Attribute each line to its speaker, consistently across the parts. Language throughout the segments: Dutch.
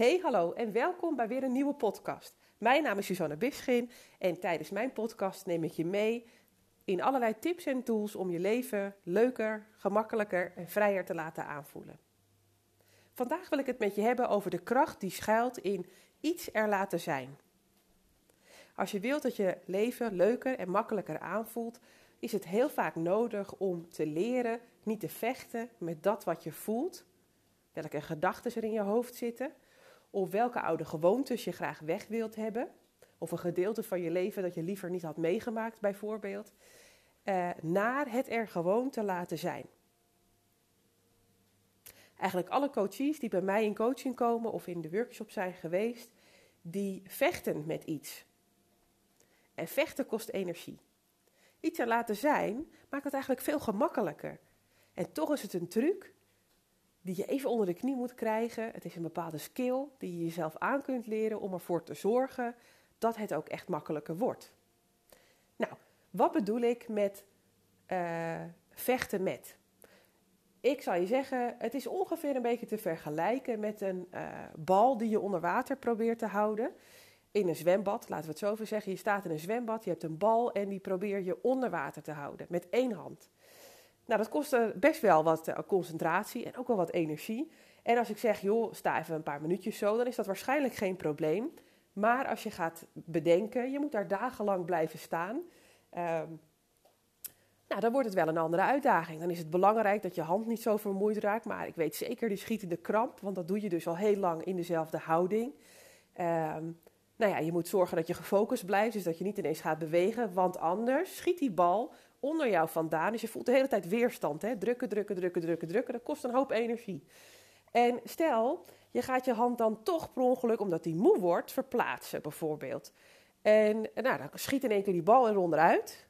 Speaker 1: Hey, hallo en welkom bij weer een nieuwe podcast. Mijn naam is Susanne Bischin en tijdens mijn podcast neem ik je mee in allerlei tips en tools om je leven leuker, gemakkelijker en vrijer te laten aanvoelen. Vandaag wil ik het met je hebben over de kracht die schuilt in iets er laten zijn. Als je wilt dat je leven leuker en makkelijker aanvoelt, is het heel vaak nodig om te leren niet te vechten met dat wat je voelt, welke gedachten er in je hoofd zitten, of welke oude gewoontes je graag weg wilt hebben, of een gedeelte van je leven dat je liever niet had meegemaakt, bijvoorbeeld, uh, naar het er gewoon te laten zijn. Eigenlijk alle coaches die bij mij in coaching komen of in de workshop zijn geweest, die vechten met iets. En vechten kost energie. Iets er laten zijn maakt het eigenlijk veel gemakkelijker. En toch is het een truc die je even onder de knie moet krijgen. Het is een bepaalde skill die je jezelf aan kunt leren om ervoor te zorgen dat het ook echt makkelijker wordt. Nou, wat bedoel ik met uh, vechten met? Ik zal je zeggen, het is ongeveer een beetje te vergelijken met een uh, bal die je onder water probeert te houden. In een zwembad, laten we het zo even zeggen. Je staat in een zwembad, je hebt een bal en die probeer je onder water te houden met één hand. Nou, dat kost best wel wat eh, concentratie en ook wel wat energie. En als ik zeg, joh, sta even een paar minuutjes zo, dan is dat waarschijnlijk geen probleem. Maar als je gaat bedenken, je moet daar dagenlang blijven staan. Um, nou, dan wordt het wel een andere uitdaging. Dan is het belangrijk dat je hand niet zo vermoeid raakt. Maar ik weet zeker die schietende kramp, want dat doe je dus al heel lang in dezelfde houding. Um, nou ja, je moet zorgen dat je gefocust blijft, dus dat je niet ineens gaat bewegen. Want anders schiet die bal onder jou vandaan. Dus je voelt de hele tijd weerstand. Hè? Drukken, drukken, drukken, drukken, drukken. Dat kost een hoop energie. En stel, je gaat je hand dan toch per ongeluk, omdat die moe wordt, verplaatsen bijvoorbeeld. En nou, dan schiet in één keer die bal er onderuit.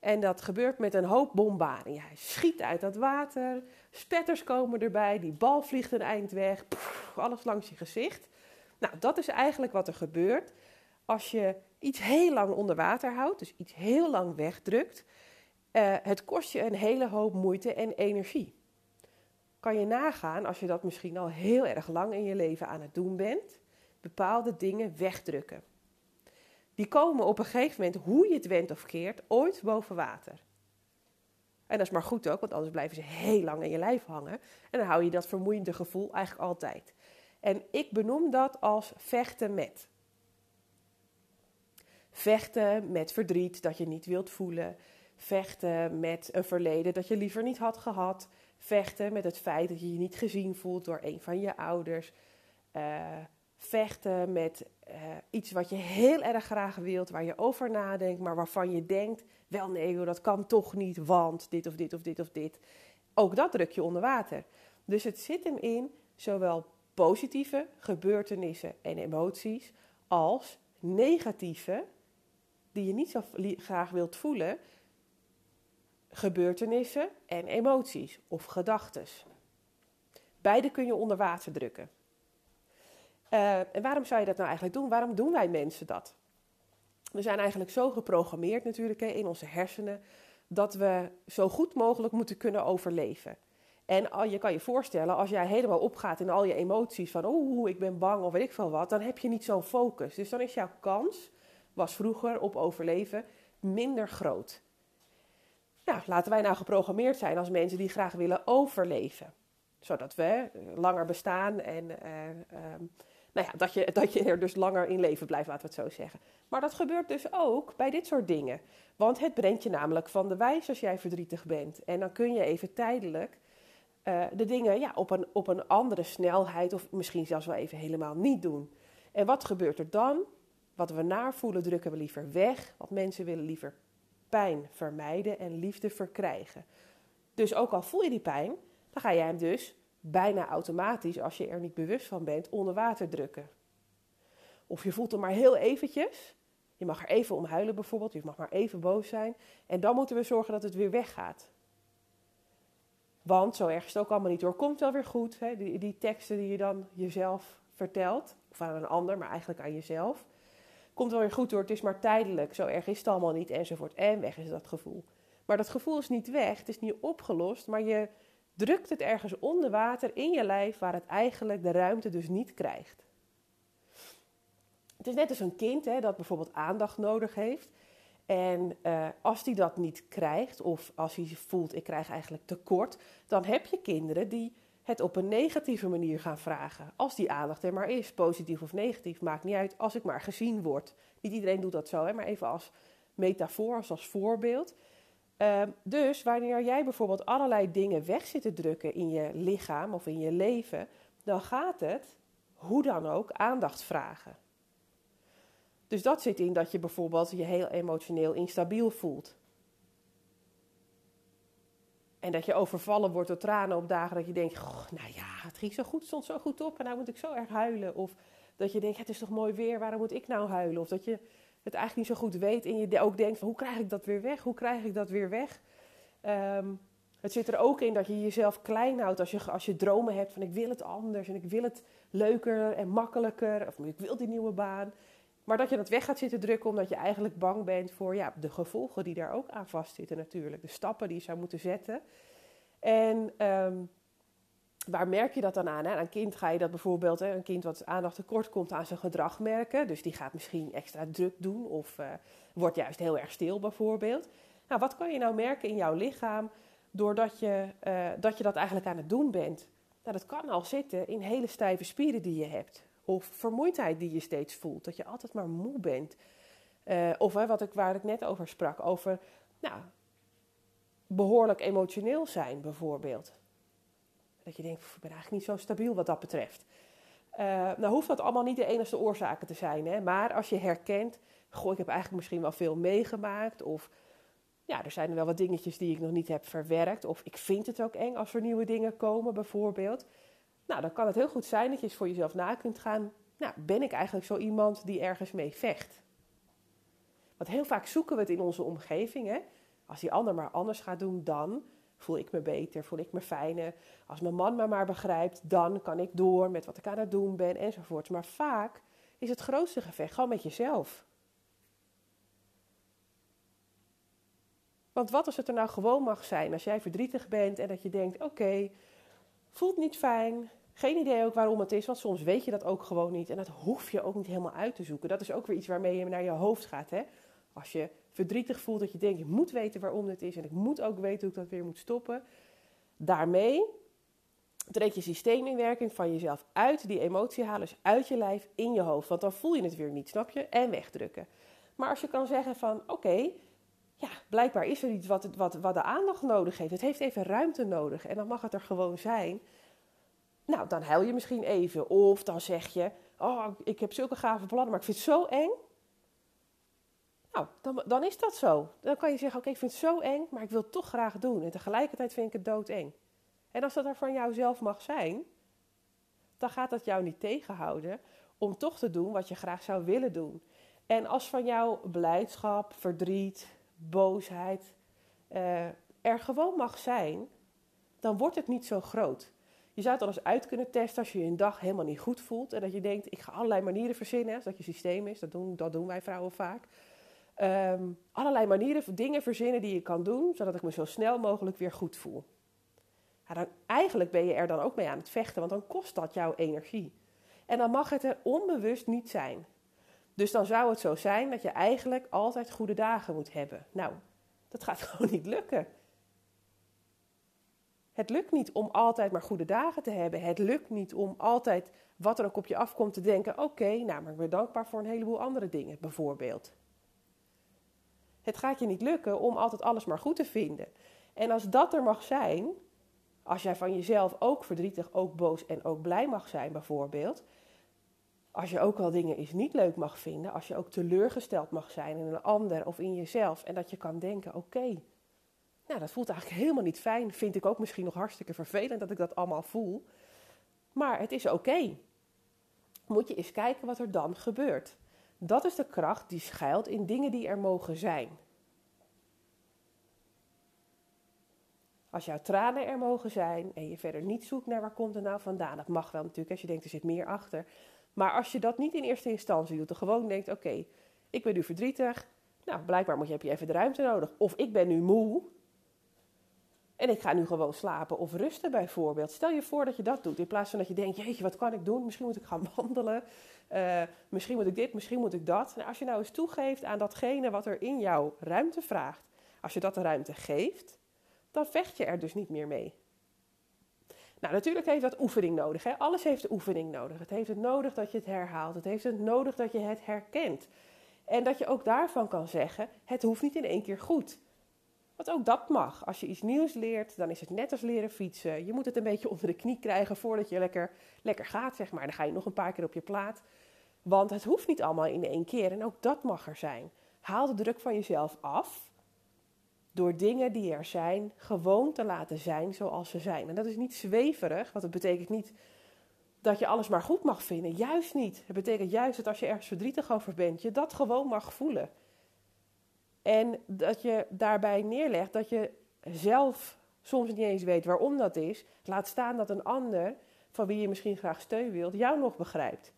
Speaker 1: En dat gebeurt met een hoop bombarding. hij schiet uit dat water, spetters komen erbij, die bal vliegt een eind weg, alles langs je gezicht. Nou, dat is eigenlijk wat er gebeurt als je iets heel lang onder water houdt, dus iets heel lang wegdrukt. Uh, het kost je een hele hoop moeite en energie. Kan je nagaan als je dat misschien al heel erg lang in je leven aan het doen bent, bepaalde dingen wegdrukken. Die komen op een gegeven moment, hoe je het went of keert, ooit boven water. En dat is maar goed ook, want anders blijven ze heel lang in je lijf hangen. En dan hou je dat vermoeiende gevoel eigenlijk altijd. En ik benoem dat als vechten met. Vechten met verdriet dat je niet wilt voelen. Vechten met een verleden dat je liever niet had gehad. Vechten met het feit dat je je niet gezien voelt door een van je ouders. Uh, vechten met uh, iets wat je heel erg graag wilt, waar je over nadenkt, maar waarvan je denkt: wel nee, dat kan toch niet, want dit of dit of dit of dit. Ook dat druk je onder water. Dus het zit hem in zowel positieve gebeurtenissen en emoties als negatieve, die je niet zo graag wilt voelen, gebeurtenissen en emoties of gedachten. Beide kun je onder water drukken. Uh, en waarom zou je dat nou eigenlijk doen? Waarom doen wij mensen dat? We zijn eigenlijk zo geprogrammeerd natuurlijk hè, in onze hersenen dat we zo goed mogelijk moeten kunnen overleven. En je kan je voorstellen, als jij helemaal opgaat in al je emoties van oeh, ik ben bang of weet ik veel wat, dan heb je niet zo'n focus. Dus dan is jouw kans, was vroeger op overleven, minder groot. Nou, laten wij nou geprogrammeerd zijn als mensen die graag willen overleven. Zodat we langer bestaan en uh, uh, nou ja, dat, je, dat je er dus langer in leven blijft, laten we het zo zeggen. Maar dat gebeurt dus ook bij dit soort dingen. Want het brengt je namelijk van de wijs als jij verdrietig bent. En dan kun je even tijdelijk uh, de dingen ja, op, een, op een andere snelheid of misschien zelfs wel even helemaal niet doen. En wat gebeurt er dan? Wat we naar voelen drukken we liever weg. Want mensen willen liever pijn vermijden en liefde verkrijgen. Dus ook al voel je die pijn, dan ga jij hem dus bijna automatisch, als je er niet bewust van bent, onder water drukken. Of je voelt hem maar heel eventjes. Je mag er even om huilen bijvoorbeeld, je mag maar even boos zijn. En dan moeten we zorgen dat het weer weggaat. Want zo erg is het ook allemaal niet hoor. Komt wel weer goed. Hè? Die, die teksten die je dan jezelf vertelt. Of aan een ander, maar eigenlijk aan jezelf. Komt wel weer goed hoor. Het is maar tijdelijk. Zo erg is het allemaal niet. Enzovoort. En weg is dat gevoel. Maar dat gevoel is niet weg. Het is niet opgelost. Maar je drukt het ergens onder water in je lijf. Waar het eigenlijk de ruimte dus niet krijgt. Het is net als een kind hè, dat bijvoorbeeld aandacht nodig heeft. En uh, als die dat niet krijgt, of als hij voelt ik krijg eigenlijk tekort, dan heb je kinderen die het op een negatieve manier gaan vragen. Als die aandacht er maar is, positief of negatief, maakt niet uit, als ik maar gezien word. Niet iedereen doet dat zo, hè, maar even als metafoor, als voorbeeld. Uh, dus wanneer jij bijvoorbeeld allerlei dingen weg zit te drukken in je lichaam of in je leven, dan gaat het, hoe dan ook, aandacht vragen. Dus dat zit in dat je bijvoorbeeld je heel emotioneel instabiel voelt. En dat je overvallen wordt door tranen op dagen dat je denkt, nou ja, het ging zo goed, stond zo goed op en nou moet ik zo erg huilen. Of dat je denkt, het is toch mooi weer, waarom moet ik nou huilen? Of dat je het eigenlijk niet zo goed weet en je ook denkt, van, hoe krijg ik dat weer weg? Hoe krijg ik dat weer weg? Um, het zit er ook in dat je jezelf klein houdt als je, als je dromen hebt van ik wil het anders en ik wil het leuker en makkelijker. Of ik wil die nieuwe baan. Maar dat je dat weg gaat zitten drukken omdat je eigenlijk bang bent voor ja, de gevolgen die daar ook aan vastzitten natuurlijk. De stappen die je zou moeten zetten. En um, waar merk je dat dan aan? Hè? Aan een kind ga je dat bijvoorbeeld, hè, een kind wat aandacht tekort komt aan zijn gedrag merken. Dus die gaat misschien extra druk doen of uh, wordt juist heel erg stil bijvoorbeeld. Nou, wat kan je nou merken in jouw lichaam doordat je, uh, dat je dat eigenlijk aan het doen bent? Nou, dat kan al zitten in hele stijve spieren die je hebt. Of vermoeidheid die je steeds voelt. Dat je altijd maar moe bent. Uh, of hè, wat ik, waar ik net over sprak. Over nou, behoorlijk emotioneel zijn bijvoorbeeld. Dat je denkt, ik ben eigenlijk niet zo stabiel wat dat betreft. Uh, nou hoeft dat allemaal niet de enige oorzaken te zijn. Hè? Maar als je herkent, goh, ik heb eigenlijk misschien wel veel meegemaakt. Of ja, er zijn er wel wat dingetjes die ik nog niet heb verwerkt. Of ik vind het ook eng als er nieuwe dingen komen bijvoorbeeld. Nou, dan kan het heel goed zijn dat je eens voor jezelf na kunt gaan. Nou, ben ik eigenlijk zo iemand die ergens mee vecht? Want heel vaak zoeken we het in onze omgeving. Hè? Als die ander maar anders gaat doen, dan voel ik me beter, voel ik me fijner. Als mijn man me maar begrijpt, dan kan ik door met wat ik aan het doen ben enzovoort. Maar vaak is het grootste gevecht gewoon met jezelf. Want wat als het er nou gewoon mag zijn als jij verdrietig bent en dat je denkt: oké, voelt niet fijn, geen idee ook waarom het is, want soms weet je dat ook gewoon niet en dat hoef je ook niet helemaal uit te zoeken. Dat is ook weer iets waarmee je naar je hoofd gaat. Hè? Als je verdrietig voelt, dat je denkt: ik moet weten waarom dit is en ik moet ook weten hoe ik dat weer moet stoppen. Daarmee treed je systeem in werking van jezelf uit die emotie halen, dus uit je lijf in je hoofd. Want dan voel je het weer niet, snap je? En wegdrukken. Maar als je kan zeggen van oké, ja, blijkbaar is er iets wat, wat, wat de aandacht nodig heeft. Het heeft even ruimte nodig en dan mag het er gewoon zijn. Nou, dan huil je misschien even. Of dan zeg je, oh, ik heb zulke gave plannen, maar ik vind het zo eng. Nou, dan, dan is dat zo. Dan kan je zeggen, oké, ik vind het zo eng, maar ik wil het toch graag doen. En tegelijkertijd vind ik het doodeng. En als dat er van jou zelf mag zijn, dan gaat dat jou niet tegenhouden om toch te doen wat je graag zou willen doen. En als van jou blijdschap, verdriet, boosheid uh, er gewoon mag zijn, dan wordt het niet zo groot. Je zou het al eens uit kunnen testen als je je een dag helemaal niet goed voelt. En dat je denkt, ik ga allerlei manieren verzinnen. Dat je systeem is, dat doen, dat doen wij vrouwen vaak. Um, allerlei manieren, dingen verzinnen die je kan doen, zodat ik me zo snel mogelijk weer goed voel. Dan, eigenlijk ben je er dan ook mee aan het vechten, want dan kost dat jouw energie. En dan mag het er onbewust niet zijn. Dus dan zou het zo zijn dat je eigenlijk altijd goede dagen moet hebben. Nou, dat gaat gewoon niet lukken. Het lukt niet om altijd maar goede dagen te hebben. Het lukt niet om altijd wat er ook op je afkomt te denken: oké, nou, maar ik ben dankbaar voor een heleboel andere dingen, bijvoorbeeld. Het gaat je niet lukken om altijd alles maar goed te vinden. En als dat er mag zijn, als jij van jezelf ook verdrietig, ook boos en ook blij mag zijn, bijvoorbeeld, als je ook wel dingen eens niet leuk mag vinden, als je ook teleurgesteld mag zijn in een ander of in jezelf en dat je kan denken: oké, nou dat voelt eigenlijk helemaal niet fijn, vind ik ook misschien nog hartstikke vervelend dat ik dat allemaal voel, maar het is oké. Moet je eens kijken wat er dan gebeurt. Dat is de kracht die schuilt in dingen die er mogen zijn. Als jouw tranen er mogen zijn en je verder niet zoekt naar waar komt het nou vandaan, dat mag wel natuurlijk als je denkt er zit meer achter, maar als je dat niet in eerste instantie doet, dan gewoon denkt: oké, ik ben nu verdrietig. Nou, blijkbaar moet je, heb je even de ruimte nodig. Of ik ben nu moe. En ik ga nu gewoon slapen of rusten bijvoorbeeld. Stel je voor dat je dat doet. In plaats van dat je denkt, jeetje, wat kan ik doen? Misschien moet ik gaan wandelen. Uh, misschien moet ik dit, misschien moet ik dat. Nou, als je nou eens toegeeft aan datgene wat er in jou ruimte vraagt. Als je dat de ruimte geeft, dan vecht je er dus niet meer mee. Nou, natuurlijk heeft dat oefening nodig. Hè? Alles heeft oefening nodig. Het heeft het nodig dat je het herhaalt. Het heeft het nodig dat je het herkent. En dat je ook daarvan kan zeggen: het hoeft niet in één keer goed. Want ook dat mag. Als je iets nieuws leert, dan is het net als leren fietsen. Je moet het een beetje onder de knie krijgen voordat je lekker, lekker gaat, zeg maar. Dan ga je nog een paar keer op je plaat. Want het hoeft niet allemaal in één keer. En ook dat mag er zijn. Haal de druk van jezelf af. Door dingen die er zijn, gewoon te laten zijn zoals ze zijn. En dat is niet zweverig, want het betekent niet dat je alles maar goed mag vinden. Juist niet. Het betekent juist dat als je ergens verdrietig over bent, je dat gewoon mag voelen. En dat je daarbij neerlegt dat je zelf soms niet eens weet waarom dat is. Laat staan dat een ander, van wie je misschien graag steun wilt, jou nog begrijpt.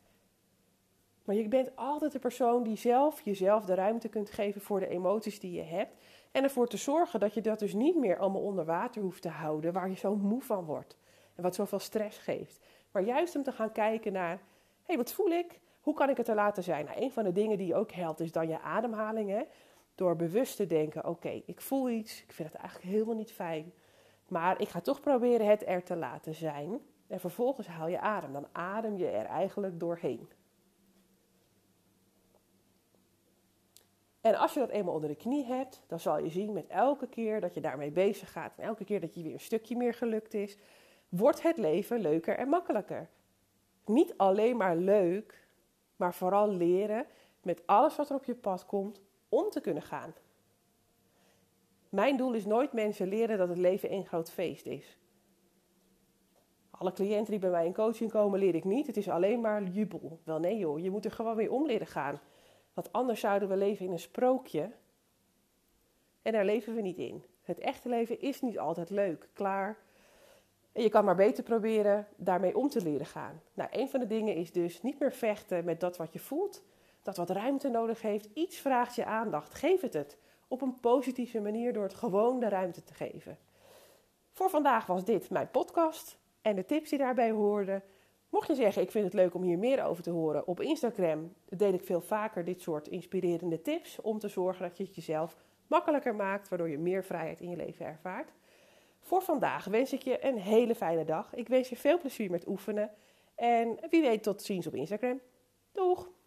Speaker 1: Maar je bent altijd de persoon die zelf jezelf de ruimte kunt geven voor de emoties die je hebt. En ervoor te zorgen dat je dat dus niet meer allemaal onder water hoeft te houden, waar je zo moe van wordt. En wat zoveel stress geeft. Maar juist om te gaan kijken naar, hé, hey, wat voel ik? Hoe kan ik het er laten zijn? Nou, een van de dingen die ook helpt is dan je ademhaling. Hè? Door bewust te denken: oké, ik voel iets, ik vind het eigenlijk helemaal niet fijn. Maar ik ga toch proberen het er te laten zijn. En vervolgens haal je adem. Dan adem je er eigenlijk doorheen. En als je dat eenmaal onder de knie hebt, dan zal je zien met elke keer dat je daarmee bezig gaat en elke keer dat je weer een stukje meer gelukt is, wordt het leven leuker en makkelijker. Niet alleen maar leuk, maar vooral leren met alles wat er op je pad komt om te kunnen gaan. Mijn doel is nooit mensen leren dat het leven één groot feest is. Alle cliënten die bij mij in coaching komen, leer ik niet. Het is alleen maar jubel. Wel nee joh, je moet er gewoon weer om leren gaan. Want anders zouden we leven in een sprookje. En daar leven we niet in. Het echte leven is niet altijd leuk, klaar. En je kan maar beter proberen daarmee om te leren gaan. Nou, een van de dingen is dus niet meer vechten met dat wat je voelt, dat wat ruimte nodig heeft. Iets vraagt je aandacht. Geef het het. Op een positieve manier door het gewoon de ruimte te geven. Voor vandaag was dit mijn podcast en de tips die daarbij hoorden. Mocht je zeggen, ik vind het leuk om hier meer over te horen, op Instagram deel ik veel vaker dit soort inspirerende tips om te zorgen dat je het jezelf makkelijker maakt, waardoor je meer vrijheid in je leven ervaart. Voor vandaag wens ik je een hele fijne dag. Ik wens je veel plezier met oefenen en wie weet tot ziens op Instagram. Doeg!